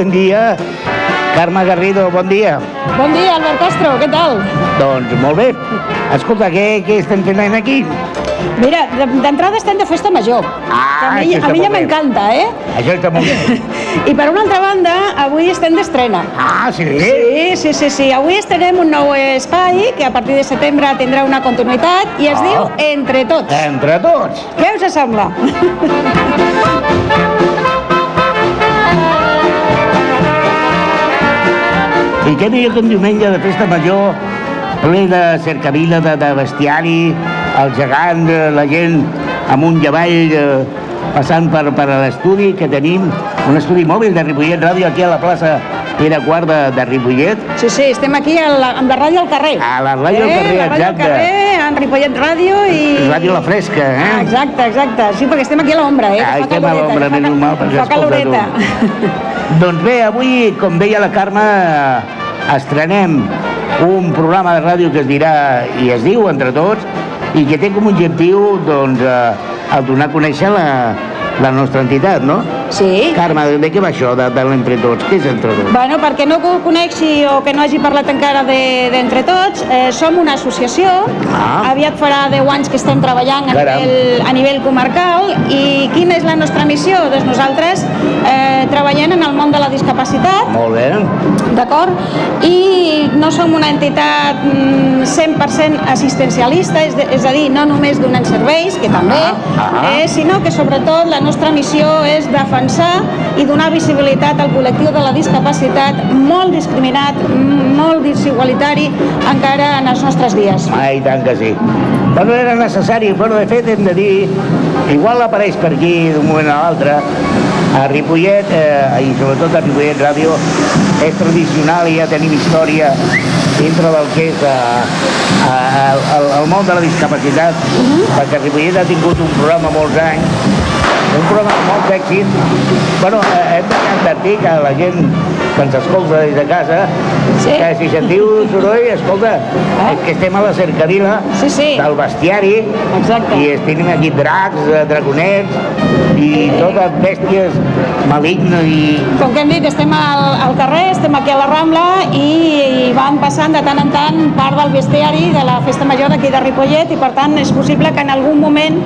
bon dia. Carme Garrido, bon dia. Bon dia, Albert Castro, què tal? Doncs molt bé. Escolta, què, què estem fent aquí? Mira, de- d'entrada estem de festa major. Ah, a mi, a mi ja m'encanta, eh? Això està molt bé. I per una altra banda, avui estem d'estrena. Ah, sí? Sí, sí, sí, sí. Avui estrenem un nou espai que a partir de setembre tindrà una continuïtat i es Ah. diu Entre Tots. Entre tots. Què us sembla? I què millor que un diumenge de festa major, ple de cercavila, de, de bestiari, el gegant, eh, la gent amunt i avall, eh, passant per, per l'estudi que tenim, un estudi mòbil de Ripollet Ràdio aquí a la plaça Pere Quart de, de Ripollet. Sí, sí, estem aquí a la, amb la ràdio al carrer. A la ràdio al eh? carrer, la ràdio al exacte. carrer, en Ripollet Ràdio i... Ràdio La Fresca, eh? Ah, exacte, exacte. Sí, perquè estem aquí a l'ombra, eh? Ah, estem a l'ombra, menys mal, perquè escolta caloreta. Doncs bé, avui, com deia la Carme, estrenem un programa de ràdio que es dirà i es diu Entre Tots i que té com a objectiu doncs, eh, el donar a conèixer la, la nostra entitat, no? Sí. Carme, de què va això de, de l'Entre Tots? Què és Entre Tots? Bueno, perquè no ho coneixi o que no hagi parlat encara de- d'Entre Tots, eh, som una associació, Ah. aviat farà 10 anys que estem treballant a Caram. nivell, a nivell comarcal i quina és la nostra missió? Doncs nosaltres eh, treballem en el món de la discapacitat, Molt bé. d'acord? I no som una entitat mm, 100% assistencialista, és, de, és a dir, no només donem serveis, que també, Ah, ah. eh, sinó que sobretot la nostra missió és defensar i donar visibilitat al col·lectiu de la discapacitat molt discriminat, molt desigualitari encara en els nostres dies. Ah, i tant que sí. Bueno, era necessari, bueno, de fet hem de dir, igual apareix per aquí d'un moment a l'altre, a Ripollet, eh, i sobretot a Ripollet Ràdio, és tradicional i ja tenim història dintre del que és eh, eh, el, el, el món de la discapacitat, perquè Ripollet ha tingut un programa molts anys, un programa molt d'èxit. Bueno, eh, hem d'advertir que la gent que ens escolta des de casa, Sí. que si sentiu soroll, escolta, és que estem a la cercavila Sí, sí. del bestiari Exacte. i tenim aquí dracs, eh, dragonets i totes bèsties malignes i... Com que hem dit, estem al, al carrer, estem aquí a la Rambla i, i van passant de tant en tant part del bestiari de la festa major d'aquí de Ripollet i per tant és possible que en algun moment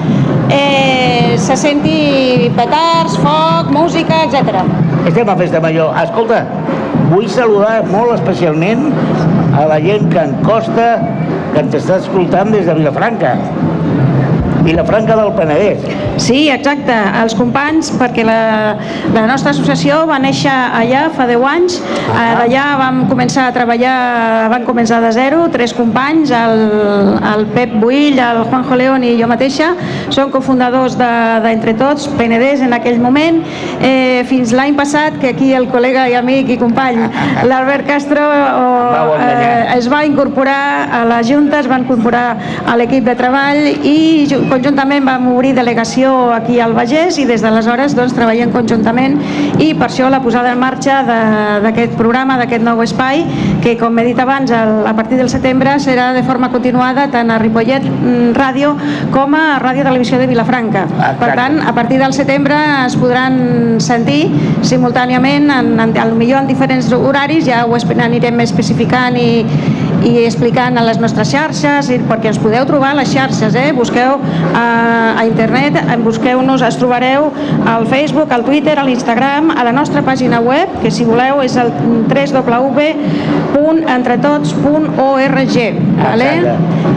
eh, se senti petards, foc, música, etc. Estem a Festa Major. Escolta, vull saludar molt especialment a la gent que en costa que ens està escoltant des de Vilafranca. Vilafranca del Penedès. Sí, exacte, els companys, perquè la, la nostra associació va néixer allà fa 10 anys, Ah. eh, d'allà vam començar a treballar, van començar de zero, tres companys, el, el Pep Buill, el Juanjo León i jo mateixa, som cofundadors de- d'Entre Tots, Penedès en aquell moment, eh, fins l'any passat, que aquí el col·lega i amic i company, l'Albert Castro, o, eh, es va incorporar a la Junta, es va incorporar a l'equip de treball i conjuntament vam obrir delegació aquí al Vallès i des d'aleshores doncs, treballem conjuntament i per això la posada en marxa de- d'aquest programa, d'aquest nou espai que com he dit abans el, a partir del setembre serà de forma continuada tant a Ripollet mm, Ràdio com a Ràdio Televisió de Vilafranca. Exacte. Per tant, a partir del setembre es podran sentir simultàniament, en, en, potser en diferents horaris, ja ho anirem especificant i, i explicant a les nostres xarxes, perquè ens podeu trobar a les xarxes, eh? busqueu a, a internet, eh, busqueu-nos, es trobareu al Facebook, al Twitter, a l'Instagram, a la nostra pàgina web, que si voleu és el www.entretots.org. Vale?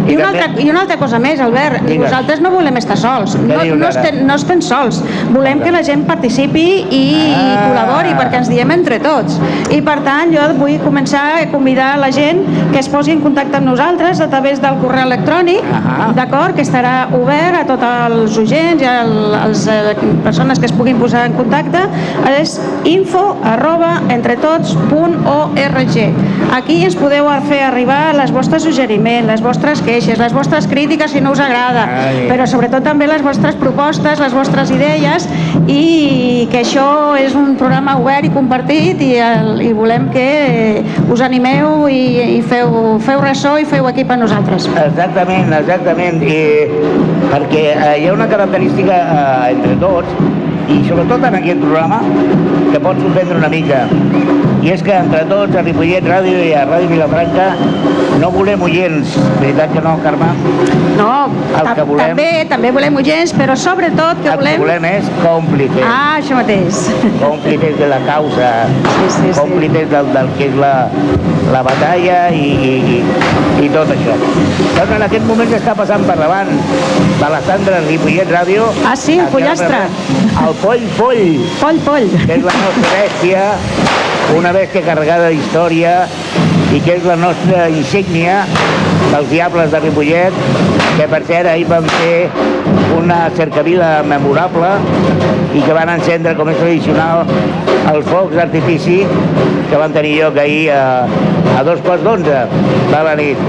I, una altra, I una altra cosa més, Albert, Digues. nosaltres no volem estar sols, no, no, estem, no estem sols, volem que la gent participi i Ah. col·labori, perquè ens diem entre tots. I per tant, jo vull començar a convidar la gent que es posi en contacte amb nosaltres a través del correu electrònic, Ah. d'acord? Que estarà obert a tots els agents i a les eh, persones que es puguin posar en contacte. És info arroba entretots.org. Aquí ens podeu fer arribar les vostres suggeriments, les vostres queixes, les vostres crítiques si no us agrada, Ai. però sobretot també les vostres propostes, les vostres idees i que això és un programa obert i compartit i, el, i volem que us animeu i, i feu, feu ressò i feu equip a nosaltres. Exactament, exactament. I perquè eh, hi ha una característica eh, entre tots i sobretot en aquest programa, que pot sorprendre una mica. I és que entre tots, a Ripollet Ràdio i a Ràdio Vilafranca, no volem oients, veritat que no, Carme? No, El que volem- també, també volem oients, però sobretot que El que volem... volem és còmplices. Ah, això mateix. còmplices de la causa, Sí, sí, sí. còmplices del, del que és la, la batalla i, i, i, i tot això. Doncs en aquest moment està passant per davant de la Sandra Ripollet Ràdio. Ah, sí, el pollastre. El Poll Poll, Poll, poll. que és la nostra bèstia, una bèstia carregada d'història i que és la nostra insígnia dels Diables de Ripollet, que per cert ahir van fer una cercavila memorable i que van encendre, com és tradicional, els focs d'artifici que van tenir lloc ahir a, a dos quarts d'onze de la nit.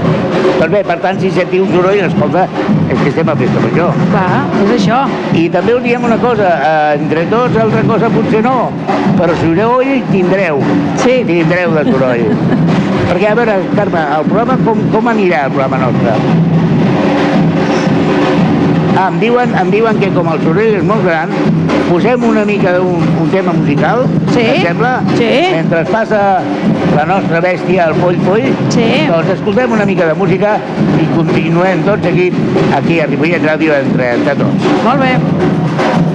Doncs bé, per tant, si sentiu un soroll, escolta, és que estem a festa major. Clar, és això. I també us diem una cosa, eh, entre tots altra cosa potser no, però heu tindreu, Sí. tindreu de soroll. Perquè, a veure, Carme, el programa com, com anirà el programa nostre? Ah, em diuen, em diuen que com el soroll és molt gran, posem una mica d'un un tema musical, Sí, et sembla? sí. Mentre es passa la nostra bèstia, el poll poll, Sí. doncs escoltem una mica de música i continuem tots aquí, aquí a Ripollet Ràdio entre, entre tots. Molt bé.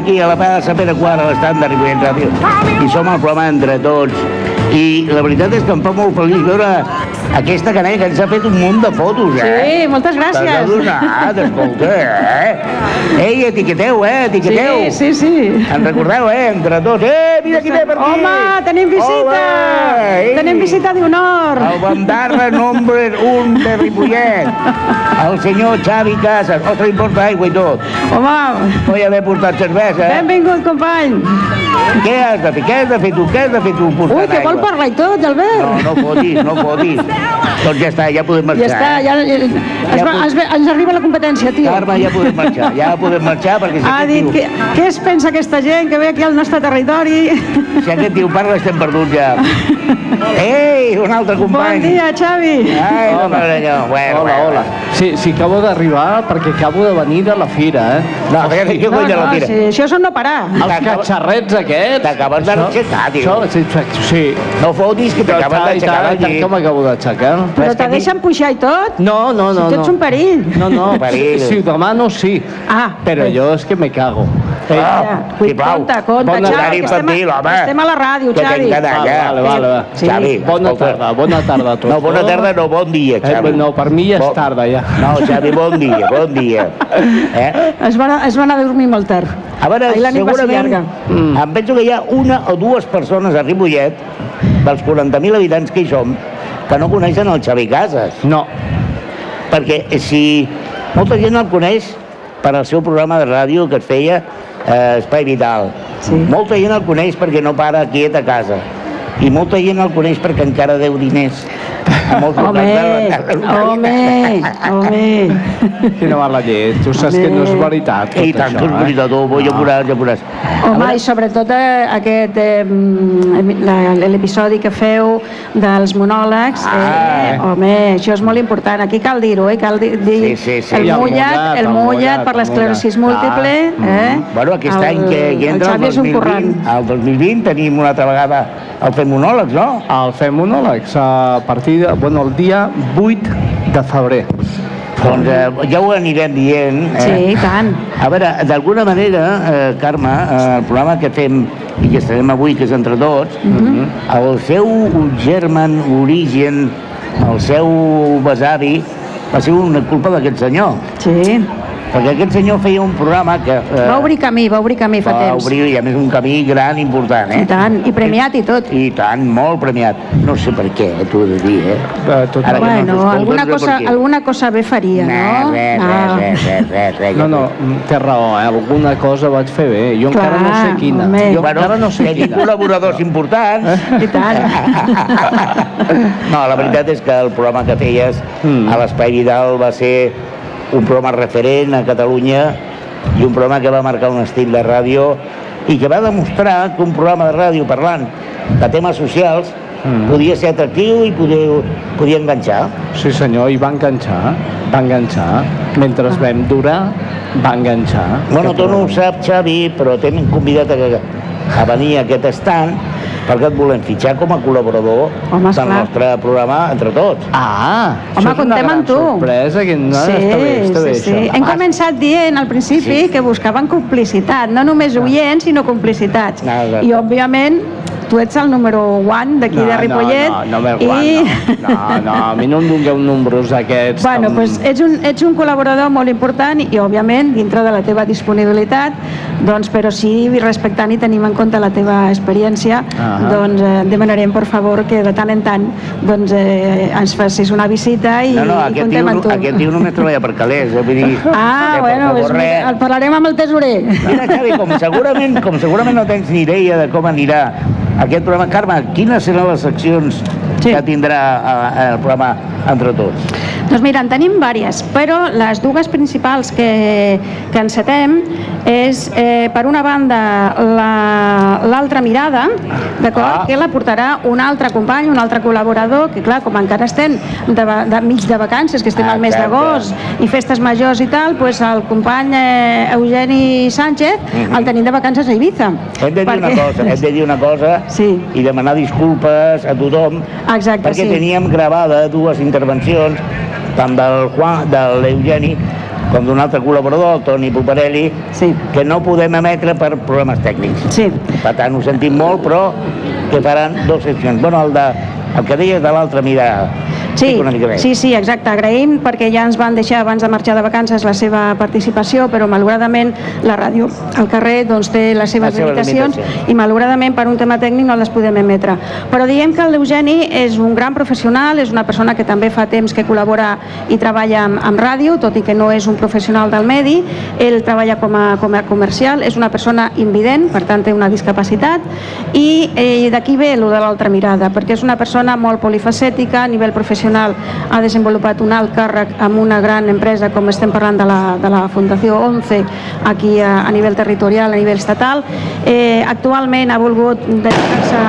Aquí a la Plaça Pere Quart, a l'estand de Ripollet Ràdio. I som al programa Entre Tots. I la veritat és que em fa molt feliç veure aquesta canalla que ens ha fet un munt de fotos, eh? Sí, moltes gràcies. T'has adonat, escolta, eh? Ei, etiqueteu, eh? Etiqueteu. Sí, sí, sí. En recordeu, eh? Entre tots. Eh, mira qui té per aquí. Home, tenim visita! Hola, ei. Tenim visita d'honor! El bandarra nombre un de Ripollet. El senyor Xavi Casas. Ostres, li porta aigua i tot. Home, Vull haver portat cervesa, eh? benvingut, company! Què has de fer? Què has de fer tu? Què has de fer tu Ui, que vol parlar i tot, Albert! No, no fotis, no fotis. Doncs ja està, ja podem marxar. Ja està, eh? ja, ja, es, va, puc- es, ve- ens arriba la competència, tio. Carme, ja podem marxar, ja podem marxar perquè si Ha dit tio, que, què es pensa aquesta gent que ve aquí al nostre territori? si aquest tio parla estem perduts ja. Ei, un altre Bon company. dia, Xavi! Ai, no m'agrada. Bueno, Hola, bueno. hola. Sí, sí, acabo d'arribar perquè acabo de venir de la fira, eh? No, a veure, què No, de la no, tira? sí, això són no parar. Els catxarrets aquests. T'acabes d'aixecar, tio. Això, sí, sí. No fotis que t'acabes d'aixecar i tant que m'acabo d'aixecar. Però que te deixen pujar i tot? No, no, no. Si tu ets no. un perill. No, no, Perill. si ho demano, sí. Ah, Però bé. jo és que me cago. Eh, Ah, Ja, sisplau. compte, compte, Bona Xavi, que estem, a, home. estem a la ràdio, Que Xavi. tinc ganes. Vale, ja. vale, vale. va. Sí. Xavi, Bona escolta. tarda, bona tarda a tots. No, bona tarda, no, bon dia, Eh, Xavi. no, per mi ja és Bon- tarda, ja. No, Xavi, bon dia, bon dia. Eh? Es van, es van a dormir molt tard. A veure, Ahir la nit va ser segurament, llarga. Mm. em penso que hi ha una o dues persones a Ripollet, dels 40.000 habitants que hi som, que no coneixen el Xavi Casas. No. Perquè si molta gent el coneix per al seu programa de ràdio que es feia eh, Espai Vital. Sí. Molta gent el coneix perquè no para quiet a casa. I molta gent el coneix perquè encara deu diners. A molts Home, de la- home, home. Quina mala llet. Tu saps que no és veritat, tot I tant, que és això, eh? veritat, oh, ja veuràs, ja veuràs. Home, i sobretot eh, aquest, eh, mm, l'episodi que feu dels monòlegs, Ah. eh, home, això és molt important, aquí cal dir-ho, eh, cal dir, dir Sí, sí, sí. el el mullat, mullat, el el mullat per el l'esclerosis múltiple, eh? Bueno, aquest el, any que, que el entra el un 2020, currant. el 2020 tenim una altra vegada el Fem Monòlegs, no? El fem monòlegs a partir de, bueno, el dia 8 de febrer. Doncs eh, ja ho anirem dient. Eh? Sí, i tant. A veure, d'alguna manera, eh, Carme, eh, el programa que fem i que estarem avui, que és entre tots, Mhm. el seu germen, origen, el seu besavi, va ser una culpa d'aquest senyor. Sí. Perquè aquest senyor feia un programa que... Eh, Va obrir camí, va obrir camí fa va temps. obrir, i a més, un camí gran, important, eh? I tant, i premiat i tot. I tant, molt premiat. No sé per què, eh, t'ho he de dir, eh? Eh, tot Ara no Bueno, alguna no sé cosa, alguna cosa bé faria, no? res, Ah. res, res, res, res, No, no, té raó, eh? alguna cosa vaig fer bé. Jo encara no sé Clar, quina. home. Jo Bueno, encara no sé tenim quina. col·laboradors importants. I tant. No, la veritat és que el programa que feies Mm. a l'Espai Vidal va ser un programa referent a Catalunya i un programa que va marcar un estil de ràdio i que va demostrar que un programa de ràdio parlant de temes socials Mm. podia ser atractiu i podia, podia enganxar. Sí senyor, i va enganxar, va enganxar. Mentre vam durar, va enganxar. Bueno, tu no ho saps, Xavi, però t'hem convidat a, a venir a aquest estant perquè et volem fitxar com a col·laborador Home, del nostre programa Entre Tots. Ah, Home, això és una comptem gran amb tu. sorpresa. Que no, Sí, està bé, està bé, sí, sí. això. Hem començat dient al principi Sí. que buscaven complicitat, no només oients, sinó complicitats. Ah, exacte. I, òbviament, tu ets el número one d'aquí de Ripollet. No, no, no, no, i... no, no, no, a mi no em dongueu números d'aquests. Bueno, tan- doncs ets un, ets un col·laborador molt important i, òbviament, dintre de la teva disponibilitat, doncs, però sí, respectant i tenim en compte la teva experiència, Ah. doncs eh, demanarem, per favor, que de tant en tant doncs, eh, ens facis una visita i, No, no, i aquest tio, contem amb no- tu. aquest tio només treballa per calés, eh? vull dir... Ah, per bueno, favor, mira, el parlarem amb el tesorer. Mira, Xavi, com segurament, com segurament no tens ni idea de com anirà aquest programa. Carme, quines seran les seccions Sí. que tindrà eh, el programa Entre Tots? Doncs mira, en tenim vàries, però les dues principals que, que encetem és, eh, per una banda, la- l'altra mirada, d'acord? Ah. Que la portarà un altre company, un altre col·laborador, que clar, com encara estem de, de mig de vacances, que estem al mes d'agost i festes majors i tal, doncs el company eh, Eugeni Sánchez Mhm. el tenim de vacances a Ibiza. Hem de dir una cosa, hem de dir una cosa Sí. i demanar disculpes a tothom Exacte, perquè sí. teníem gravada dues intervencions tant del Juan, de l'Eugeni com d'un altre col·laborador, el Toni Poparelli, Sí. que no podem emetre per problemes tècnics. Sí, Per tant, ho sentim molt, però que faran dues seccions. Bueno, el, de, el que deies de l'altra mirada. Sí, més. sí, sí, exacte. Agraïm perquè ja ens van deixar abans de marxar de vacances la seva participació, però malauradament la ràdio al carrer doncs, té les seves Les seves limitacions limitacions. i malauradament per un tema tècnic no les podem emetre. Però diem que l'Eugeni és un gran professional, és una persona que també fa temps que col·labora i treballa amb, amb ràdio, tot i que no és un professional del medi. Ell treballa com a, com a comercial, és una persona invident, per tant té una discapacitat, i eh, d'aquí ve el de l'altra mirada, perquè és una persona molt polifacètica, a nivell professional ha desenvolupat un alt càrrec amb una gran empresa, com estem parlant de la, de la Fundació 11, aquí a, a nivell territorial, a nivell estatal. Eh, actualment ha volgut dedicar-se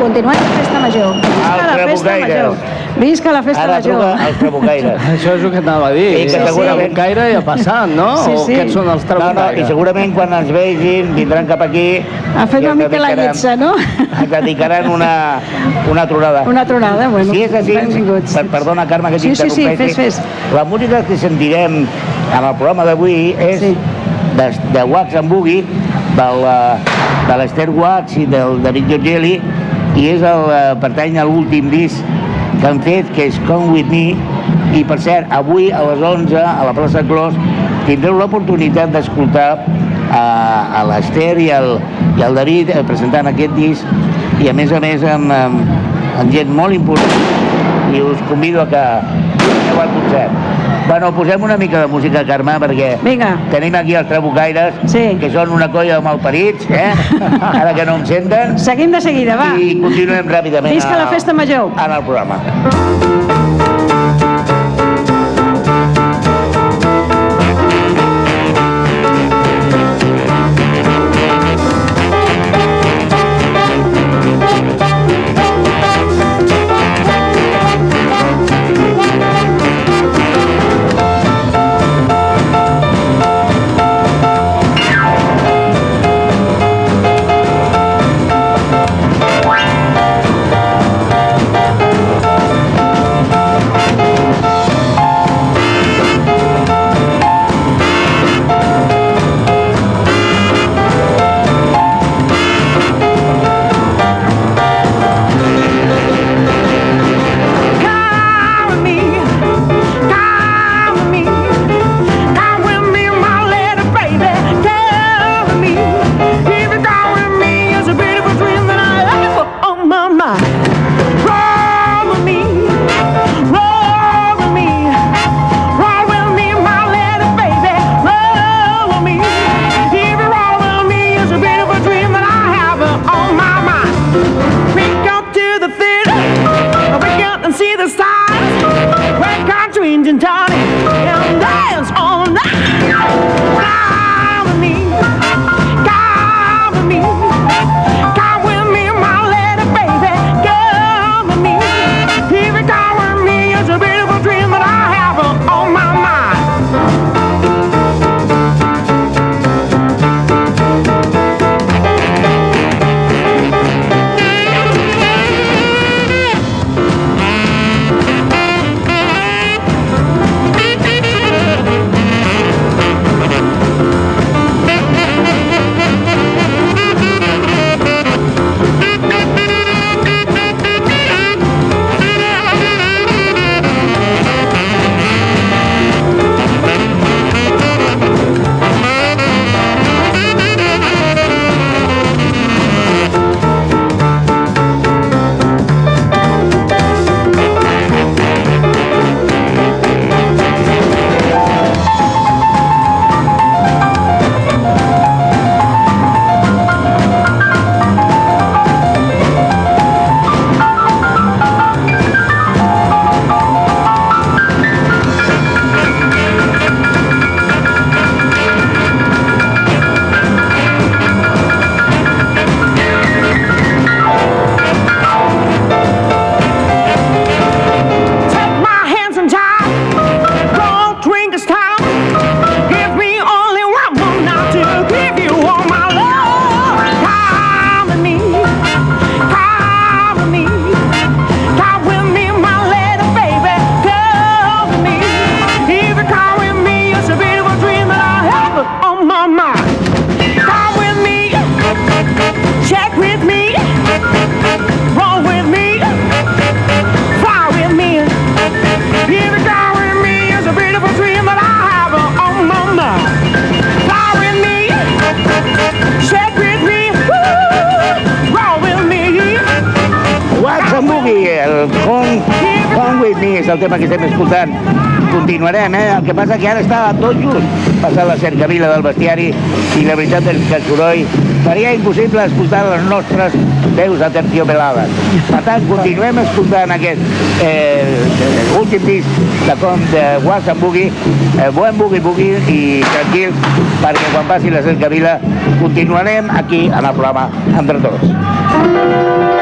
continuar la festa major. La Els festa major. Visca la festa Ara major. truca als trabucaires. Això és el que t'anava a dir. I que segurament- Gaire ja ha passat, no? Sí, O sí. què són els No, no, i trabucaires? segurament quan ens vegin vindran cap aquí... A fer una mica la lletja, no? Ens dedicaran una, una tronada. Una tronada, bueno. Si és així, benvinguts. per, perdona, Carme, que Sí, sí, sí, fes, fes. La música que sentirem en el programa d'avui és Sí. de, de Wax and Boogie, del, eh, de l'Esther Wax i del David Giorgeli, i és el, eh, pertany a l'últim disc que han fet, que és Come With Me, i per cert, avui a les 11, a la plaça Clos, tindreu l'oportunitat d'escoltar a, a l'Esther i i el David eh, presentant aquest disc, i a més a més amb, amb, amb gent molt important, i us convido a que aneu al concert. Bueno, posem una mica de música, Carme, perquè Vinga. tenim aquí els trabucaires, Sí. que són una colla de malparits, eh? ara que no em senten, Seguim de seguida, va. i continuem ràpidament Visca la al- festa major. en el programa. Continuarem, eh? El que passa que ara està tot just passant la cercavila del bestiari i la veritat és que el soroll faria impossible escoltar les nostres veus aterciopelades. Per tant, continuem escoltant aquest eh, últim disc de com de Was and Boogie, eh, buen Boogie Boogie i tranquils, perquè quan passi la cercavila continuarem aquí en el programa entre tots. When I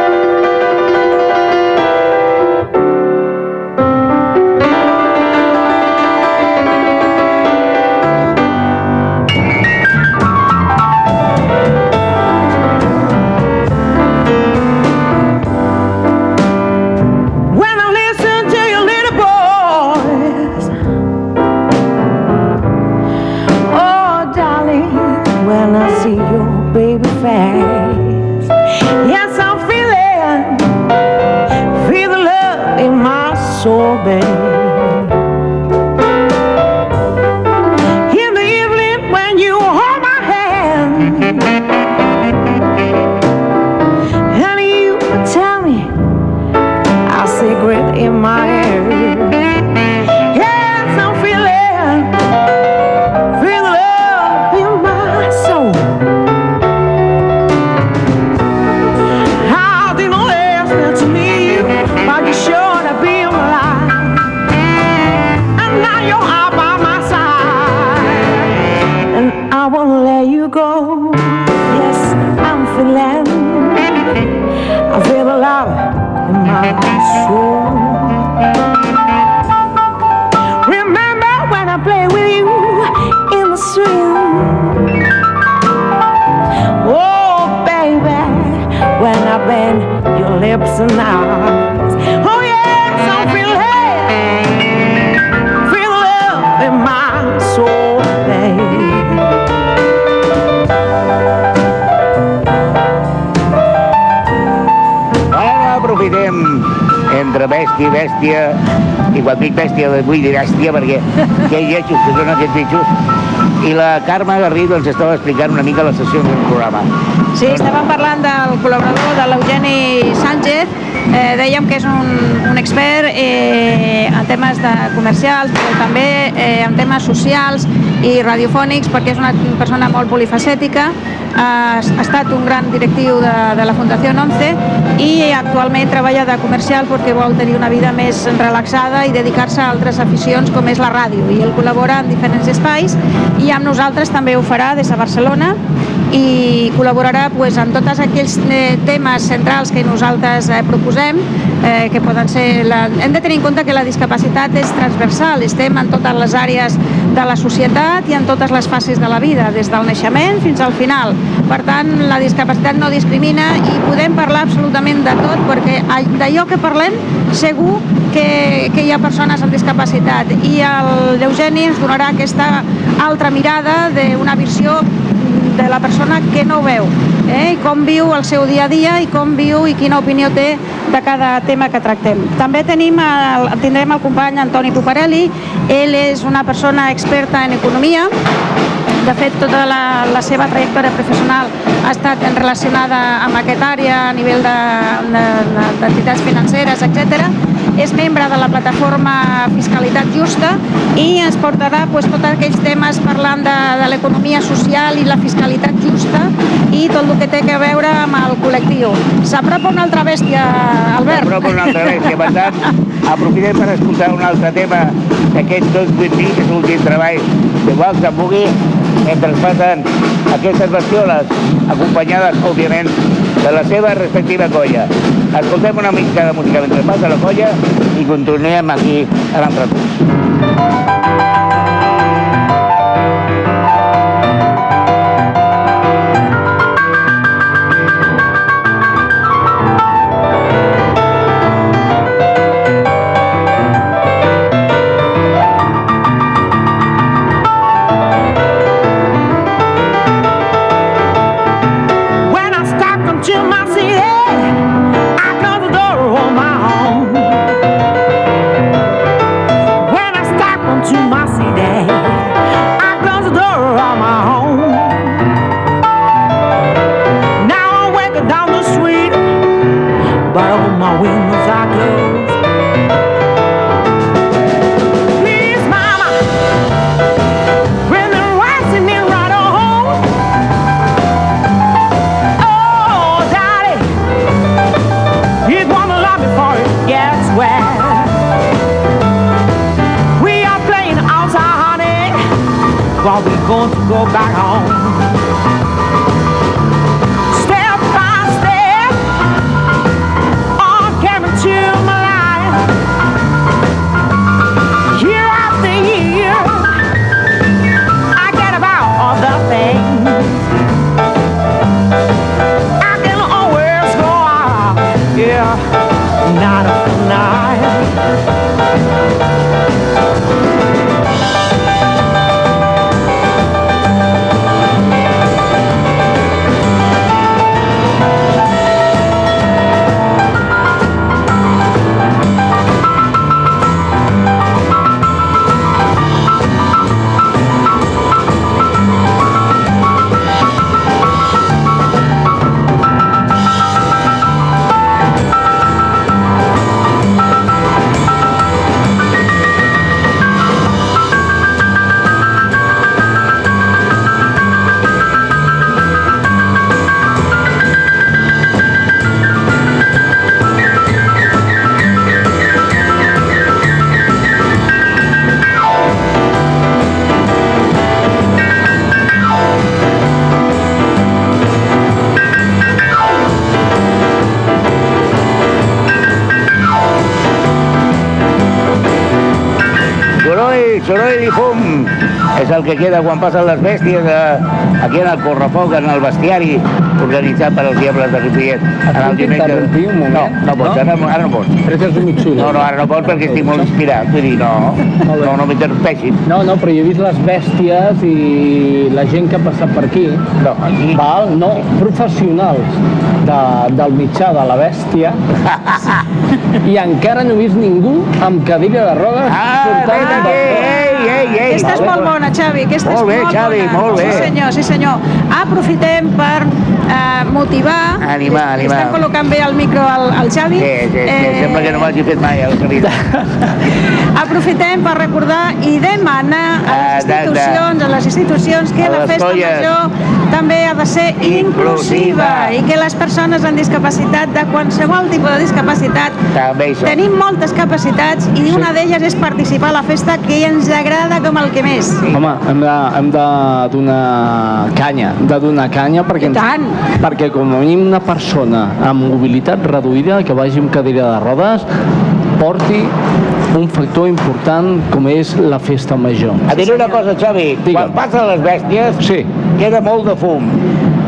your lips and eyes. Oh, yes, feeling, feel the love in my soul, babe. Ara aprofitem entre bèstia i bèstia, i quan dic bèstia vull dir bèstia perquè que lletjos que són aquests bitxos, i la Carme Garrido ens estava explicant una mica les sessions del programa. Sí, estàvem parlant del col·laborador de l'Eugeni Sánchez. Eh, dèiem que és un, un expert eh, en temes de comercials, però també eh, en temes socials i radiofònics, perquè és una persona molt polifacètica. Ha, estat un gran directiu de, de la Fundació 11 i actualment treballa de comercial perquè vol tenir una vida més relaxada i dedicar-se a altres aficions com és la ràdio. I ell col·labora en diferents espais i amb nosaltres també ho farà des de Barcelona i col·laborarà pues, en tots aquells eh, temes centrals que nosaltres eh, proposem, eh, que poden ser... La... Hem de tenir en compte que la discapacitat és transversal, estem en totes les àrees de la societat i en totes les fases de la vida, des del naixement fins al final. Per tant, la discapacitat no discrimina i podem parlar absolutament de tot, perquè all- d'allò que parlem segur que, que hi ha persones amb discapacitat i el Eugeni ens donarà aquesta altra mirada d'una visió de la persona que no ho veu, eh? i com viu el seu dia a dia i com viu i quina opinió té de cada tema que tractem. També tenim el, tindrem el company Antoni Puparelli, ell és una persona experta en economia, de fet, tota la, la seva trajectòria professional ha estat relacionada amb aquesta àrea a nivell de- de- de- d'entitats financeres, etc. És membre de la plataforma Fiscalitat Justa i ens portarà pues, tots aquells temes parlant de, de l'economia social i la fiscalitat justa i tot el que té a veure amb el col·lectiu. S'apropa una altra bèstia, Albert. Per una altra bèstia, per tant, aprofitem per escoltar un altre tema d'aquest 2020, que és l'últim treball de and Boogie, mentre passen aquestes bestioles, acompanyades, òbviament, de la seva respectiva colla. Escoltem una mica de música mentre passa la colla i continuem aquí a l'entretús. És el que queda quan passen les bèsties eh, aquí en el correfoc, en el bestiari organitzat per als Diables de Ripollet. En el puc interrompir un moment? No, no pots, No? ara, ara no pots. Crec que és un mig No, no, ara no pots perquè estic molt inspirat. Vull dir, no, no, no m'interrompeixis. No, no, però jo he vist les bèsties i la gent que ha passat per aquí, No, aquí... val? no, professionals de, del mitjà de la bèstia, i encara no he vist ningú amb cadira de rodes Ah, portant aquí, bastó. ei, ei, ei. Aquesta és molt bona, Xavi, aquesta Molt és bé, molt Xavi, bona. molt bé. Sí senyor, sí senyor. Aprofitem per eh, motivar. Animar, animar. Estem col·locant bé el micro al, al Xavi. Sí, sí, sí, Eh, sembla que no m'hagi fet mai a la vida. Aprofitem per recordar i demanar a les institucions, a les institucions que A la festa colles. major també ha de ser Inclusiva. i que les persones amb discapacitat, de qualsevol tipus de discapacitat, També hi tenim moltes capacitats i una d'elles és participar a la festa que ens agrada com el que més. Home, hem de, hem de donar canya, de donar canya perquè, I tant. perquè com a mínim una persona amb mobilitat reduïda que vagi amb cadira de rodes porti un factor important com és la festa major. A dir una cosa, Xavi, Digue'm. quan passen les bèsties Sí. queda molt de fum.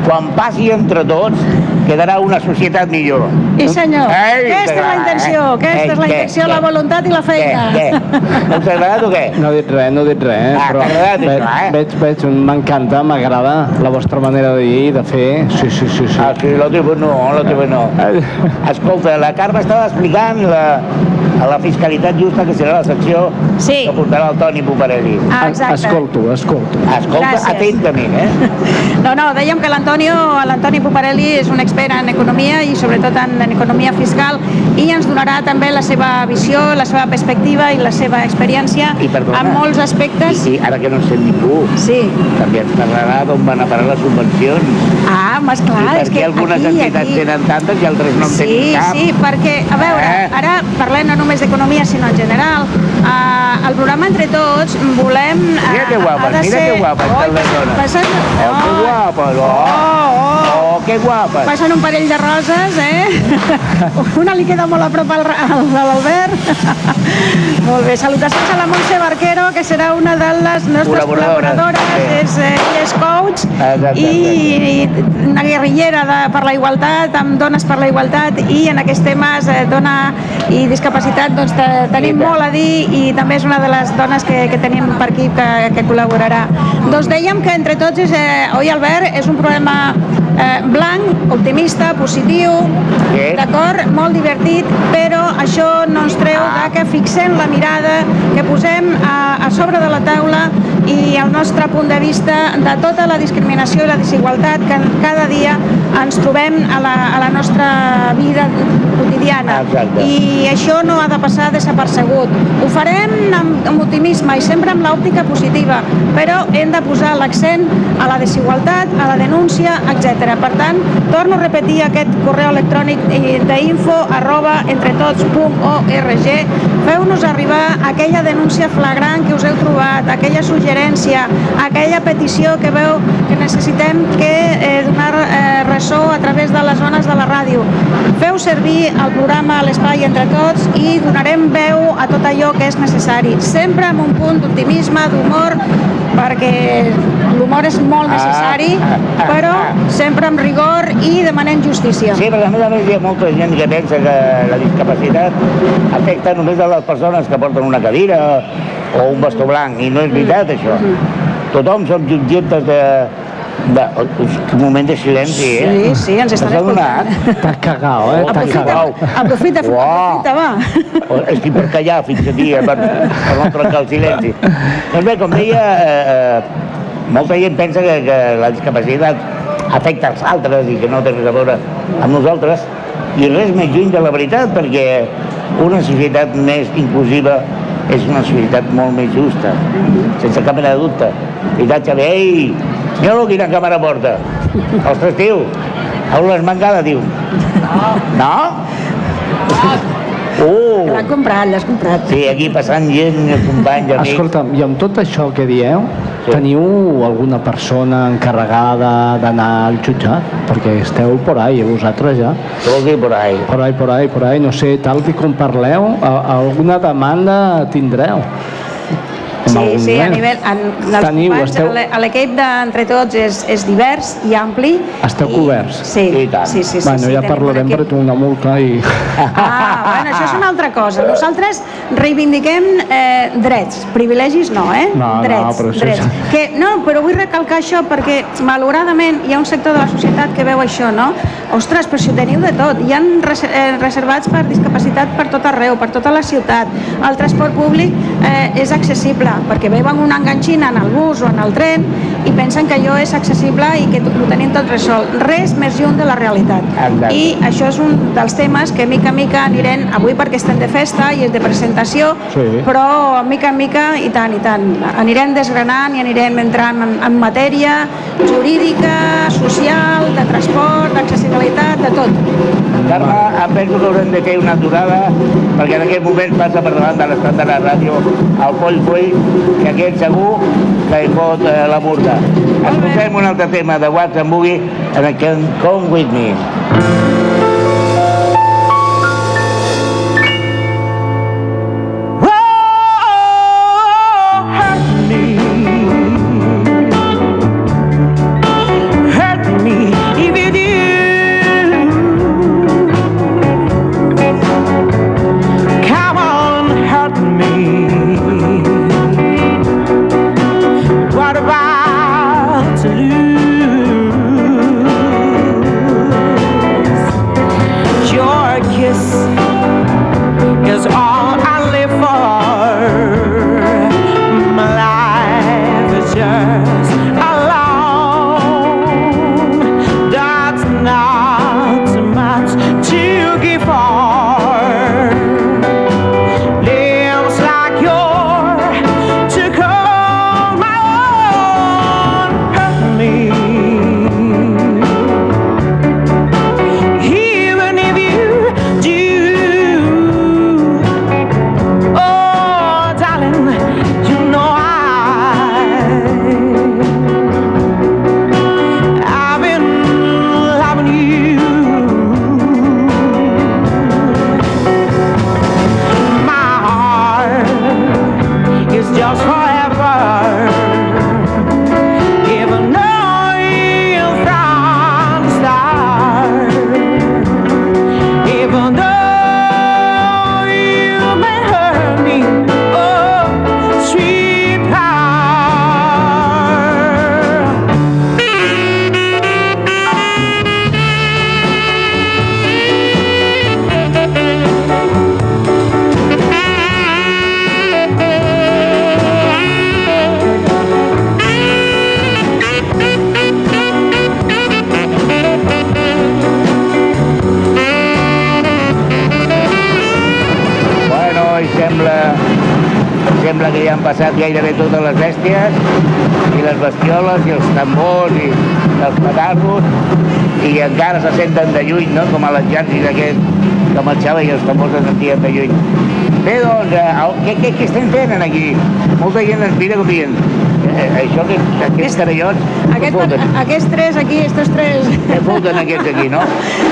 Quan passi entre tots quedarà una societat millor. I senyor, Ei, aquesta és la t'agrada, intenció, eh? aquesta és la què, intenció, què? la voluntat i la Què, feina. què? No t'ha agradat o què? No he dit res, no he dit res, eh? Ah, agradat veig, això, eh? veig, veig, m'encanta, m'agrada la vostra manera de dir i de fer. Sí, sí, sí, sí. Ah, sí, la teva no, la teva no. Escolta, la Carme estava explicant la, a la fiscalitat justa, que serà la secció Sí. que portarà el Toni Puparelli. Ah, exacte. Escolto, escolto. Escolta Gràcies. atentament, eh? No, no, dèiem que l'Antonio l'Antoni Puparelli és un expert en economia i sobretot en, en economia fiscal i ens donarà també la seva visió, la seva perspectiva i la seva experiència I perdona. en molts aspectes. I, i ara que no en sent ningú, Sí. també ens parlarà d'on van a parar les subvencions. Ah, home, esclar, I és que algunes aquí, entitats aquí... tenen tantes i altres no en Sí, tenen cap? sí, perquè, a veure, Eh? ara parlem no només d'economia, sinó en general. Uh, el programa Entre Tots volem... Uh, Mira que guapes, ha de mira ser... que guapes Oh, que guapes, oh! Oh, oh. Oh, que guapes! Passen un parell de roses, eh? Una li queda molt a prop al, al, a l'Albert. molt bé, salutacions a la Montse Barquero, que serà una de les nostres Col·laboradores. Sí. és, eh, és coach Exacte, i, i una guerrillera de, per la igualtat, amb Dones per la Igualtat, i en aquests temes eh, dona i discapacitat doncs, te, tenim molt a dir i també és una de les dones que, que tenim per aquí que, que col·laborarà. Doncs dèiem que entre tots, és, eh, oi Albert, és un programa eh, blanc, optimista, positiu, Sí. d'acord, molt divertit, però això no ens treu de que fixem la mirada, que posem a, a sobre de la taula i el nostre punt de vista de tota la discriminació i la desigualtat que cada dia ens trobem a la, a la nostra vida quotidiana. Exacte. I això no ha de passar desapercebut. Ho farem amb, amb optimisme i sempre amb l'òptica positiva, però hem de posar l'accent a la desigualtat, a la denúncia, etc. Per tant, torno a repetir aquest correu electrònic eh, d'info arroba entretots.org feu-nos arribar aquella denúncia flagrant que us heu trobat, aquella suggerència, aquella petició que veu que necessitem que eh, donar eh, ressò a través de les zones de la ràdio. Feu servir el programa l'Espai Entre Tots i donarem veu a tot allò que és necessari, sempre amb un punt d'optimisme, d'humor, perquè l'humor és molt necessari, però sempre amb rigor i demanant justícia. Sí, perquè a més a més hi ha molta gent que pensa que la discapacitat afecta només a les persones que porten una cadira o un bastó blanc, i no és veritat això. Tothom som subjectes de... de... Un moment de silenci, eh? Sí, sí, ens estan T'has adonat? escoltant. T'has cagat, eh? T'has Aprofita, cagat. aprofita, Uau. aprofita, va. O Estic per callar fins aquí, eh, per, per no trencar el silenci. Doncs bé, com deia, eh, eh, molta gent pensa que, que la discapacitat afecta els altres i que no té res a veure amb nosaltres, i res més lluny de la veritat, perquè una societat més inclusiva és una societat molt més justa, sense cap mena de dubte. Veritat, Xavi? Ei, mira-lo quina càmera porta. Ostres, tio, on l'has mangada, tio? No? Uh! L'han comprat, l'has comprat. Sí, aquí passant gent, companys, amics. Escolta'm, i amb tot això que dieu, Sí. teniu alguna persona encarregada d'anar al jutjat? Perquè esteu por ahí, vosaltres ja. Què vol dir por ahí? Por ahí, por ahí, por ahí, no sé, tal que com parleu, alguna demanda tindreu. Sí, algun sí, a moment. nivell... En, dels Teniu, companys, esteu- l'e- L'equip d'Entre Tots és, és divers i ampli. Esteu i- coberts? Sí, I tant. sí, sí. sí, bueno, sí, ja parlarem perquè tinc una multa i... Ah, bueno, això és una altra cosa. Nosaltres reivindiquem eh, drets, privilegis no, eh? No, no, drets, però això drets. Que, no, però vull recalcar això perquè, malauradament, hi ha un sector de la societat que veu això, no? Ostres, però si ho teniu de tot. Hi ha res, eh, reservats per discapacitat per tot arreu, per tota la ciutat. El transport públic eh, és accessible, perquè veuen una enganxina en el bus o en el tren i pensen que allò és accessible i que ho tenim tot resolt. Res més lluny de la realitat. Exacte. I això és un dels temes que mica en mica anirem, avui perquè estem de festa i és de presentació, Sí. però mica en mica i tant, i tant, anirem desgranant i anirem entrant en, en matèria jurídica, social, de transport, d'accessibilitat, de tot. Carme, em penso que haurem de fer una aturada perquè en aquest moment passa per davant de l'estat de la ràdio el Poll Full, que aquest segur que hi fot eh, la burda. Escoltem un altre tema de Watts and Boogie en Can Come With Me. Que ja han passat gairebé totes les bèsties i les bestioles i els tambors i els petarros i encara se senten de lluny, no? com a l'exèrcit aquest que marxava i els tambors se sentien de lluny. Bé, doncs, eh, què, què, què estem fent aquí? Molta gent ens mira com dient, eh, això que aquests carallots, Aquest, foten? aquests tres aquí, estos tres... Què foten aquests aquí, no?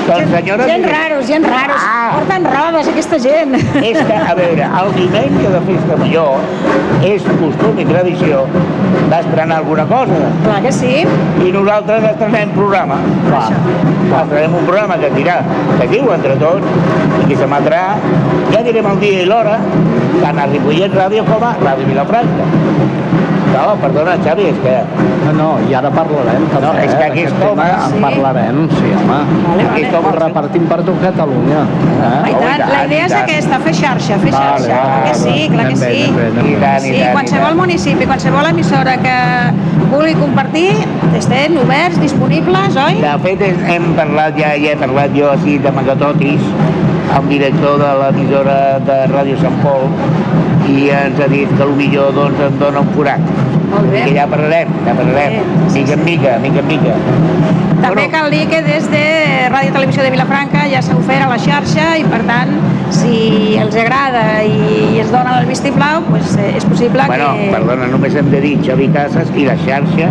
Doncs, senyores... Gent raros, gent raros. Ah. Porten robes, aquesta gent. És que, a veure, el diumenge de festa major és costum i tradició d'estrenar alguna cosa. Clar que sí. I nosaltres estrenem programa. Clar, estrenem un programa que dirà, que diu entre tots, i que s'emetrà, ja direm el dia i l'hora, tant a Ripollet Ràdio com a Ràdio Vilafranca. No, perdona, Xavi, és que... No, no, i ara parlarem també, No, és que eh, aquest d'aquest home- tema En parlarem, sí, home. Vale, Aquest vale. home Ho repartim per tot Catalunya. I Eh? Oh, i tant, la idea és aquesta, fer xarxa, fer Vale, xarxa. Clar que vale, sí, clar que sí. I tant, i Sí, tant, i qualsevol municipi, qualsevol emissora que vulgui compartir, estem oberts, disponibles, oi? De fet, hem- parlat, ja, ja he parlat jo així de Magatotis, el director de l'emissora de Ràdio Sant Pol, i ens ha dit que millor doncs, em dona un forat. Molt bé. I que ja parlarem, ja parlarem, Sí, sí, mica en mica, mica en mica. També Bueno, cal dir que des de Ràdio Televisió de Vilafranca ja s'ha ofert a la xarxa i per tant si els agrada i, ens donen el vistiplau pues, eh, és possible Bueno, que... perdona, només hem de dir Xavi Casas i la xarxa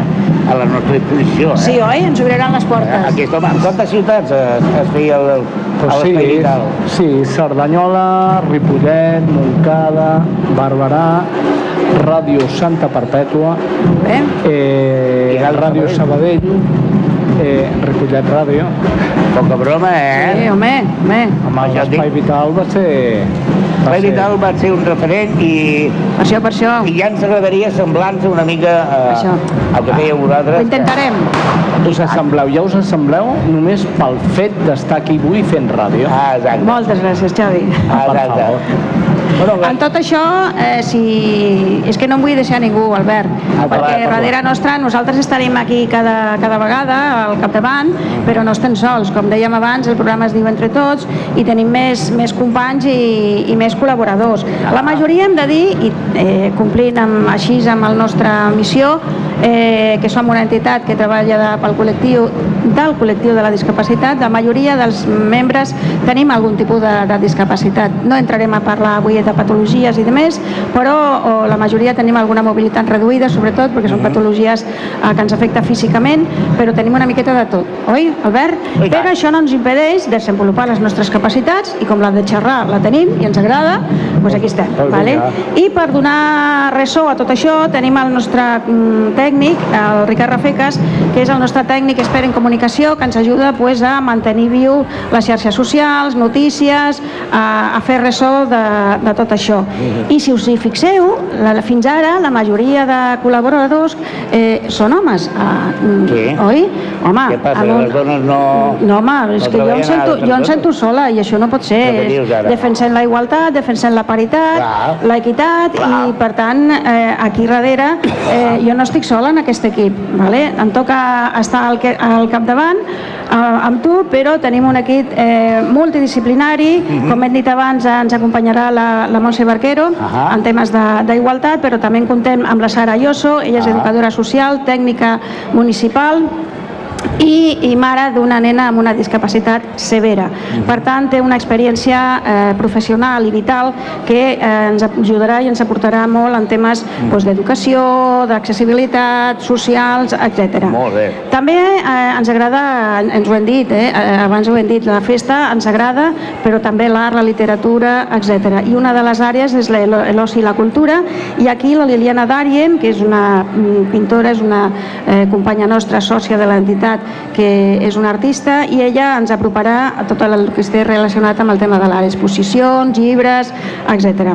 a la nostra disposició. Eh? Sí, oi? Ens obriran les portes. Aquest home, en quantes ciutats es, es feia el, el, Pues sí, vital? sí, Cerdanyola, Ripollet, Montcada, Barberà, Ràdio Santa Perpètua, eh, I l'altre Ràdio Sabadell. Eh, Ripollet Ràdio. Poca broma, eh? sí, home, home. Amb Això l'Espai dic. Vital va ser... va L'espai ser- vital va ser un referent i, Per això, per això. i ja ens agradaria semblar-nos una mica eh, Això. al que fèieu vosaltres. Ho intentarem. Us assembleu, ja us assembleu només pel fet d'estar aquí avui fent ràdio. Ah, exacte. Moltes gràcies, Xavi. Ah, exacte. Bueno, En tot això, eh, si... és que no em vull deixar ningú, Albert, Ah, perquè va, va. darrere nostra nosaltres estarem aquí cada, cada vegada al capdavant, però no estem sols. Com dèiem abans, el programa es diu Entre Tots i tenim més, més companys i, i més col·laboradors. La majoria hem de dir, i eh, complint amb, així amb la nostra missió, eh, que som una entitat que treballa de, pel col·lectiu del col·lectiu de la discapacitat, la majoria dels membres tenim algun tipus de, de discapacitat. No entrarem a parlar avui de patologies i demés, però o, la majoria tenim alguna mobilitat reduïda, sobretot perquè són patologies eh, que ens afecta físicament, però tenim una miqueta de tot, oi, Albert? I tant. Però això no ens impedeix desenvolupar les nostres capacitats i com la de xerrar la tenim i ens agrada, doncs aquí estem. Vale? I per donar ressò a tot això tenim el nostre mm, tècnic, el Ricard Rafecas, que és el nostre tècnic expert en comunicació, que ens ajuda pues, a mantenir viu les xarxes socials, notícies, a, a fer ressò de, de tot això. I si us hi fixeu, la, fins ara la majoria de col·laboradors eh, són homes, mm, Sí. oi? Home, Què passa, un- les dones no... no, home, és no que jo em, sento, jo em sento sola i això no pot ser. Defensem la igualtat, defensem la paritat, l'equitat i, per tant, eh, aquí darrere eh, jo no estic sola en aquest equip. Vale? Em toca estar al, que, al capdavant eh, amb tu, però tenim un equip eh, multidisciplinari. Mhm. Com hem dit abans, ens acompanyarà la, la Montse Barquero Ahà. en temes de- d'igualtat, però també en contem amb la Sara Lloso, ella és Ah. educadora social, tècnica municipal, i, i mare d'una nena amb una discapacitat severa. Per tant, té una experiència eh, professional i vital que eh, ens ajudarà i ens aportarà molt en temes doncs, d'educació, d'accessibilitat, socials, etc. Molt bé. També eh, ens agrada, ens ho hem dit, eh, abans ho hem dit, la festa ens agrada, però també l'art, la literatura, etc. I una de les àrees és l'oci i la cultura, i aquí la Liliana Darien, que és una mm, pintora, és una eh, companya nostra, sòcia de l'entitat, que és una artista, i ella ens aproparà a tot el que esté relacionat amb el tema de l'art, exposicions, llibres, etc.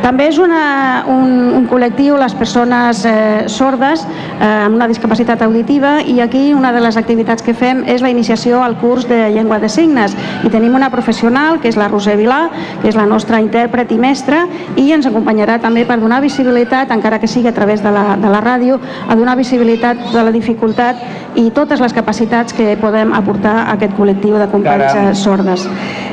També és una, un, un col·lectiu, les persones eh, sordes, eh, amb una discapacitat auditiva, i aquí una de les activitats que fem és la iniciació al curs de llengua de signes. I tenim una professional, que és la Roser Vilà, que és la nostra intèrpret i mestra, i ens acompanyarà també per donar visibilitat, encara que sigui a través de la, de la ràdio, a donar visibilitat de la dificultat i totes les capacitats que podem aportar a aquest col·lectiu de companys Caram. sordes.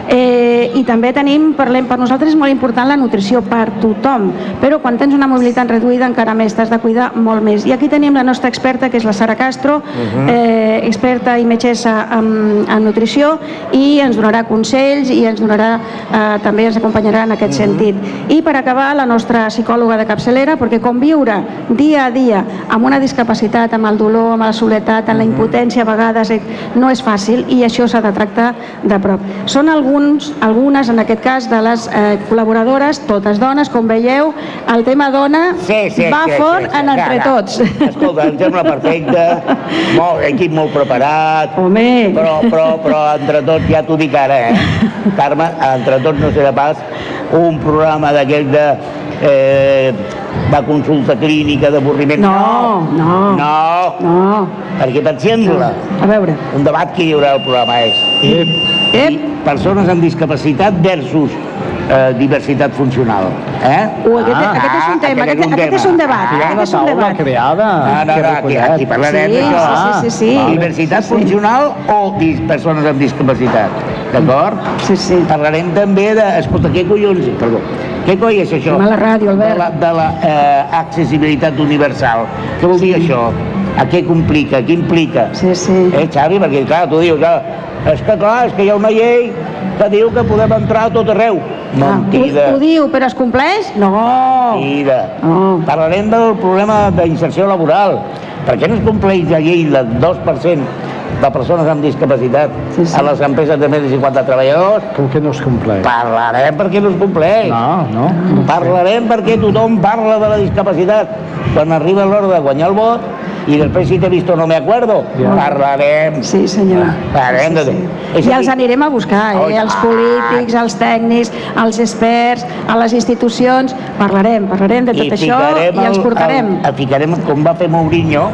Eh, I també tenim, parlem, per nosaltres és molt important la nutrició per tothom, però quan tens una mobilitat reduïda encara més, t'has de cuidar molt més. I aquí tenim la nostra experta, que és la Sara Castro, eh, experta i metgessa en, en nutrició, i ens donarà consells i ens donarà, eh, també ens acompanyarà en aquest sentit. I per acabar, la nostra psicòloga de capçalera, perquè conviure dia a dia amb una discapacitat, amb el dolor, amb la soledat, amb la impotència a vegades, eh, no és fàcil i això s'ha de tractar de prop. Són alguns, algunes, en aquest cas, de les eh, col·laboradores, totes dones, com veieu, el tema dona Sí, sí, va sí, fort sí, sí. en entre tots. Escolta, em sembla perfecte, molt, equip molt preparat, Home, però, però, però entre tots, ja t'ho dic ara, eh? Carme, entre tots no serà pas un programa d'aquells de, eh, de consulta clínica, d'avorriment. No, no. No, no, perquè per exemple, a veure, un debat que hi haurà al programa és Ep, ep, persones amb discapacitat versus eh, diversitat funcional. Eh? Uh, aquest, Ah, aquest és un tema, aquest aquest, aquest és un debat, Ah, aquest és un taula debat. creada. No, no, no, aquí, aquí parlarem Sí, d'això. sí, sí, sí, sí. Diversitat Sí, sí. funcional o dis persones amb discapacitat. D'acord? Sí, sí. Parlarem també de... Escolta, què collons... Perdó. Què coi és això? Anem a la ràdio, Albert. De la, de la eh, accessibilitat universal. Què vol dir això? A què complica? Què implica? Sí, sí. Eh, Xavi? Perquè, clar, tu dius, ah, és que clar, és que hi ha una llei que diu que podem entrar a tot arreu. Ah, Mentida. ho, ho diu, però es compleix? No. Mentida. No. Parlarem del problema d'inserció laboral. Per què no es compleix la llei del 2% de persones amb discapacitat Sí, sí. a les empreses de més de 50 treballadors? Com que no es compleix? Parlarem perquè no es compleix. No, no. Parlarem perquè tothom parla de la discapacitat quan arriba l'hora de guanyar el vot i després si t'he vist o no me acuerdo. Ja. Parlarem. Sí, senyor. Parlarem de... És I els anirem a buscar, Oh, eh? i els tant. polítics, els tècnics, els experts, a les institucions. Parlarem, parlarem de tot això i els portarem. El, el, ficarem com va fer Mourinho,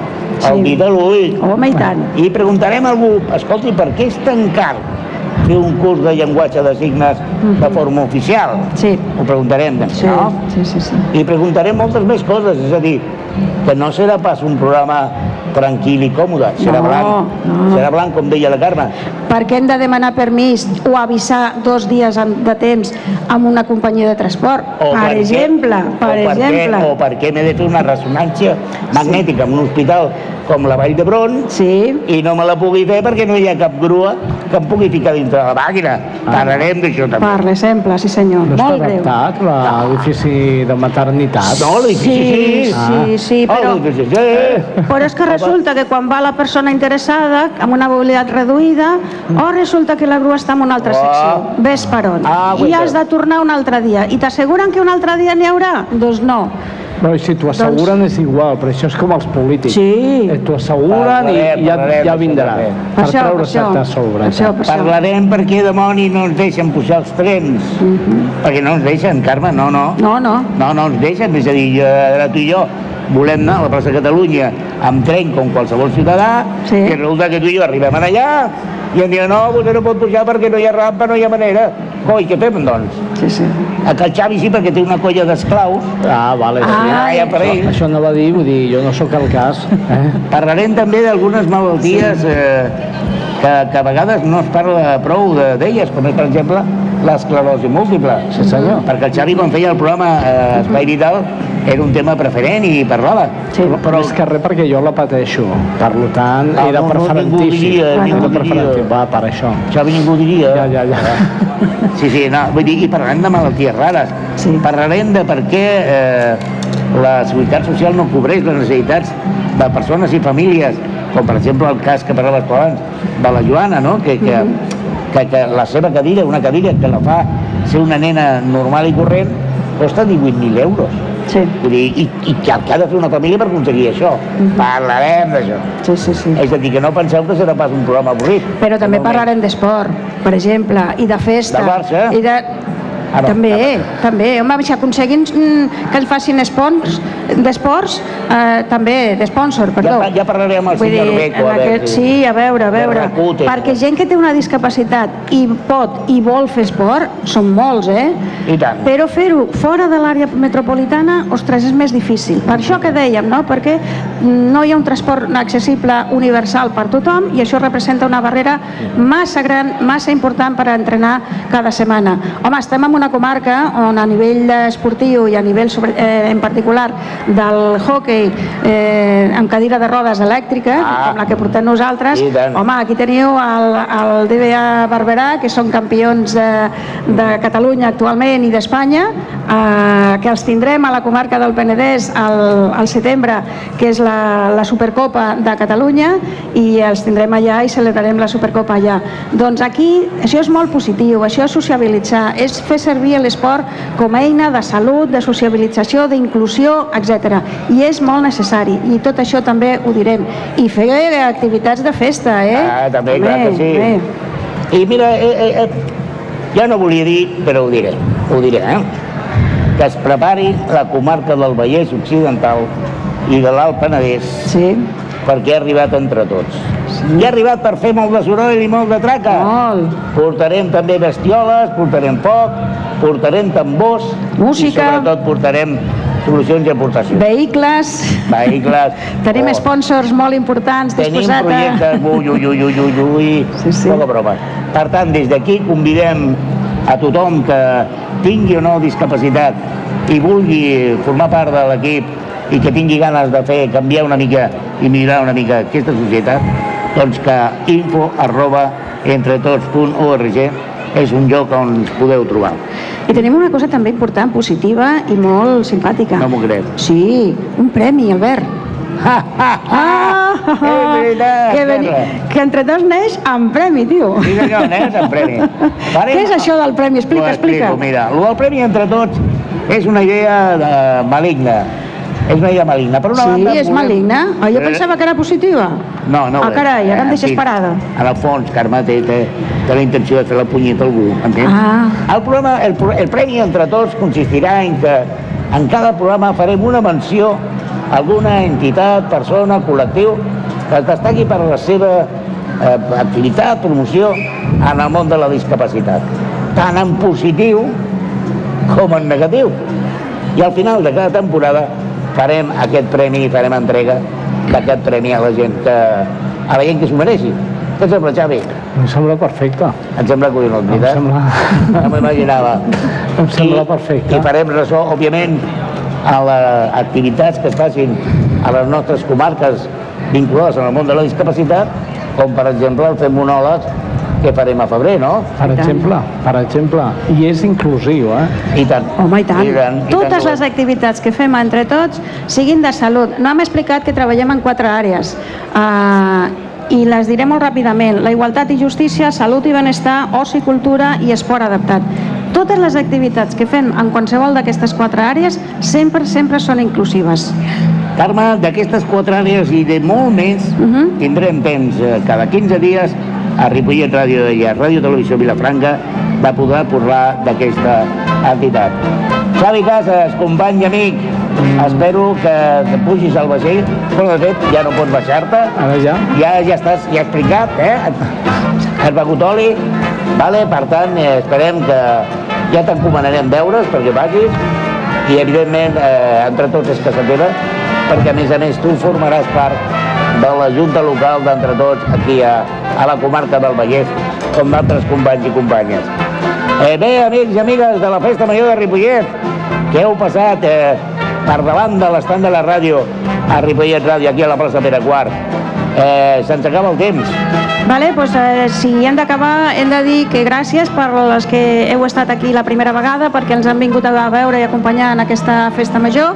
el Sí. dit a l'ull. Home, i tant. I preguntarem a algú, escolti, per què és tan car fer un curs de llenguatge de signes de forma oficial? Sí. Ho preguntarem, doncs, Sí, no? sí, sí, sí. I preguntarem moltes més coses, és a dir, que no serà pas un programa tranquil i còmode, serà No, blanc, no. serà blanc com deia la Carme. Per què hem de demanar permís o avisar dos dies de temps amb una companyia de transport? O per què- exemple, per o exemple. Què, o per què m'he de fer una ressonància magnètica en un hospital com la Vall d'Hebron Sí, i no me la pugui fer perquè no hi ha cap grua que em pugui ficar dintre de la màquina. Parlarem d'això també. per l'exemple, sí senyor. No està Molt greu. adaptat l'edifici de maternitat? No, l'edifici Sí, sí, sí, Ah, però... l'edifici sí. Però és que resulta que quan va la persona interessada amb una mobilitat reduïda o resulta que la grua està en una altra secció, ves per on. Ah, I has de tornar un altre dia. I t'asseguren que un altre dia n'hi haurà? Doncs no. Però si t'ho asseguren és igual, però això és com els polítics. Sí. Eh, T'ho asseguren i Parlarem, ja, parlarem ja d'això vindrà. Per això, per treure-se't això. a sobre. Per això, per això. Parlarem per què demoni no ens deixen pujar els trens. Perquè no ens deixen, Carme, no, no. No, no. No, no ens deixen, és a dir, jo, ara tu i jo volem anar a la plaça Catalunya amb tren com qualsevol ciutadà, Sí. i resulta que tu i jo arribem allà i em diuen, no, vostè no pot pujar perquè no hi ha rampa, no hi ha manera. Coi, què fem, doncs? Sí, sí. A que el Xavi sí, perquè té una colla d'esclaus, Ah, vale, sí. Ah, ja per Això, ell. això no va dir, vull dir, jo no sóc el cas. Eh? Parlarem també d'algunes malalties eh, que, que a vegades no es parla prou de- d'elles, com és, per exemple, l'esclerosi múltiple. Sí, senyor. Perquè el Xavi, quan feia el programa eh, Espai Vital, era un tema preferent i parlava. Sí. Però és que res perquè jo la pateixo. Per tant, Ah, era no, no, preferentíssim. ningú diria, preferentíssim. diria. Va, per això. Xavi ningú diria. Ja, ja, ja. Sí, sí, no, vull dir, i parlarem de malalties rares. Sí. Parlarem de per què eh, la Seguretat Social no cobreix les necessitats de persones i famílies, com per exemple el cas que parlaves abans, de la Joana, no? que, que, que, que la seva cadira, una cadira que la fa ser una nena normal i corrent, costa 18.000 euros. Sí, Vull dir, i, i que, que ha de fer una família per aconseguir això. Parlarem d'això. sí, sí. sí. És a dir, que no penseu que serà pas un programa avorrit. Però també no. parlarem d'esport, per exemple, i de festa. De Barça? I de... No, també, de també. Home, si aconseguim mm, que ens facin espons d'esports, eh, també, d'esponsor, perdó. pa- ja parlaré amb el Vull senyor dir, Beco, en a veure aquest, Sí, a veure, a veure. Rakuten. Perquè gent que té una discapacitat i pot i vol fer esport, són molts, eh? I tant. Però fer-ho fora de l'àrea metropolitana, ostres, és més difícil. Per això que dèiem, no? Perquè no hi ha un transport accessible universal per tothom i això representa una barrera massa gran, massa important per entrenar cada setmana. Home, estem en una comarca on a nivell esportiu i a nivell sobre, eh, en particular del hockey eh, amb cadira de rodes elèctrica, Ah. com la que portem nosaltres, home, aquí teniu el, el DBA Barberà, que són campions de, de Catalunya actualment i d'Espanya, eh, que els tindrem a la comarca del Penedès al, al setembre, que és la, la Supercopa de Catalunya, i els tindrem allà i celebrarem la Supercopa allà. Doncs aquí això és molt positiu, això és sociabilitzar, és fer servir l'esport com a eina de salut, de sociabilització, d'inclusió, etc. I és molt necessari, i tot això també ho direm. I fer activitats de festa, eh? Ah, també, clar que sí. Bé. I mira, eh, eh, eh, ja no volia dir, però ho diré, ho diré, eh? Que es prepari la comarca del Vallès Occidental i de l'Alt Penedès Sí, perquè ha arribat entre tots. I ha arribat per fer molt de soroll i molt de traca. molt. Portarem també bestioles, portarem foc, portarem tambors Música. i sobretot portarem solucions i aportacions. Vehicles. Vehicles. Tenim Oh. sponsors molt importants Tenim disposats a... projectes, ui, ui, ui, ui, ui, ui, Sí, sí. poca broma. Per tant, des d'aquí convidem a tothom que tingui o no discapacitat i vulgui formar part de l'equip i que tingui ganes de fer canviar una mica i millorar una mica aquesta societat, doncs que info arroba entretots.org és un lloc on ens podeu trobar. I tenim una cosa també important, positiva i molt simpàtica. No m'ho crec. Sí, un premi, Albert. Ah, És veritat, que, veni, que entre tots neix amb premi, tio. Sí senyor, nens en premi. Farem- Què és això del premi? Explica, explica. Mira, el premi entre tots és una idea de, maligna. És una idea maligna. Per una Sí, banda, és volem- maligna. Oh, jo Eh, pensava que era positiva. No, no. Ah, és. carai, ara em deixes sí. parada. En el fons, Carme té, té, té la intenció de fer la punyeta a algú, entens? Ah. El, programa, el, el premi entre tots consistirà en que en cada programa farem una menció a alguna entitat, persona, col·lectiu que es destaqui per la seva eh, activitat, promoció en el món de la discapacitat, tant en positiu com en negatiu. I al final de cada temporada farem aquest premi i farem entrega d'aquest premi a la gent que, a la gent que s'ho mereixi. Què et sembla, Xavi? Em sembla perfecte. Em sembla collonut, Em veritat? sembla... No m'imaginava. Em sembla perfecte. I farem ressò, òbviament, a les activitats que es facin a les nostres comarques vinculades en el món de la discapacitat, com per exemple el fem monòleg que farem a febrer, no? Per I tant. exemple, per exemple, i és inclusiu, eh? I tant. Home, i tant. I tant, i Totes tant. les activitats que fem entre tots siguin de salut. No hem explicat que treballem en quatre àrees. Uh, i les diré molt ràpidament. La igualtat i justícia, salut i benestar, oci, cultura i esport adaptat. Totes les activitats que fem en qualsevol d'aquestes quatre àrees sempre, sempre són inclusives. Carme, d'aquestes quatre àrees i de molt més, Mhm. tindrem temps eh, cada 15 dies a Ripollet Ràdio i a Ràdio Televisió Vilafranca de poder parlar d'aquesta entitat. Xavi Casas, company i amic, espero que te pugis al vaixell, però de fet ja no pots baixar-te, Ara ja? ja, ja estàs, ja has explicat, eh? Has begut oli, vale? per tant, eh, esperem que ja t'encomanarem deures perquè vagis i, evidentment, eh, entre tots és casa teva, perquè, a més a més, tu formaràs part de la Junta Local d'Entre Tots aquí a, a la comarca del Vallès, com d'altres companys i companyes. Eh, bé, amics i amigues de la Festa Major de Ripollet, que heu passat eh, per davant de l'estant de la ràdio a Ripollet Ràdio, aquí a la plaça Pere Quart. Eh, Se'ns acaba el temps. Vale, doncs, eh, si hem d'acabar, hem de dir que gràcies per les que heu estat aquí la primera vegada, perquè ens han vingut a veure i acompanyar en aquesta festa major.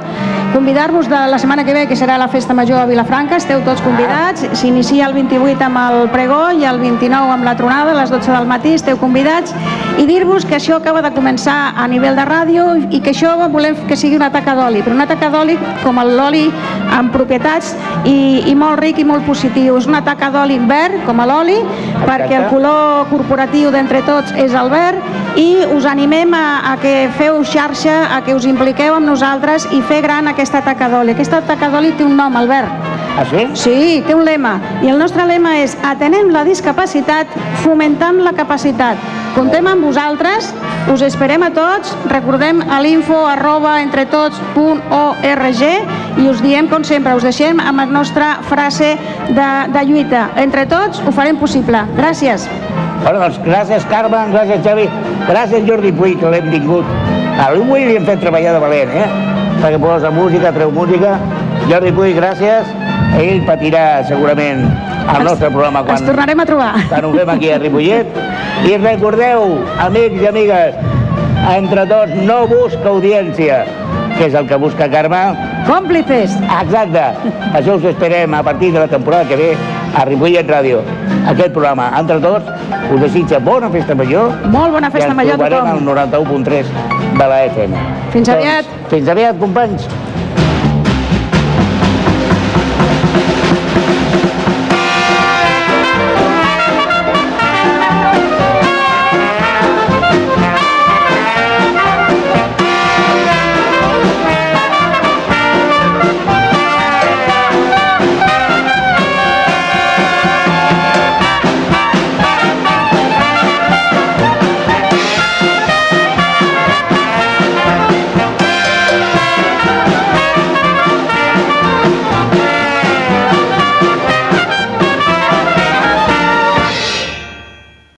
Convidar-vos de la setmana que ve, que serà la festa major a Vilafranca, esteu tots convidats. S'inicia el 28 amb el pregó i el 29 amb la tronada, a les 12 del matí, esteu convidats. I dir-vos que això acaba de començar a nivell de ràdio i que això volem que sigui una taca d'oli, però una taca d'oli com l'oli amb propietats i, i molt ric i molt positiu. És una taca d'oli verd, com l'oli, perquè el color corporatiu d'entre tots és el verd i us animem a, a que feu xarxa, a que us impliqueu amb nosaltres i fer gran aquesta taca d'oli. Aquesta taca d'oli té un nom, Albert. Ah, sí? Sí, té un lema. I el nostre lema és atenem la discapacitat, fomentam la capacitat. Contem amb vosaltres, us esperem a tots, recordem a l'info arroba entretots.org i us diem, com sempre, us deixem amb la nostra frase de, de lluita. Entre tots ho farem possible. Gràcies. Bueno, doncs gràcies, Carme, gràcies, Xavi, gràcies, Jordi Puig, que l'hem tingut. A l'Ull li hem fet treballar de valent, eh? Perquè posa música, treu música. Jordi Puig, gràcies. Ell patirà segurament al nostre programa Ens quan, tornarem a trobar. quan ho fem aquí a Ripollet. I recordeu, amics i amigues, entre tots no busca audiència, que és el que busca Carme. Còmplices. Exacte. Això us esperem a partir de la temporada que ve a Ripollet Ràdio. Aquest programa, entre tots, us desitja bona festa major Molt bona festa i major a ens trobarem tothom. al 91.3 de la FM. Fins aviat. Doncs, fins aviat, companys.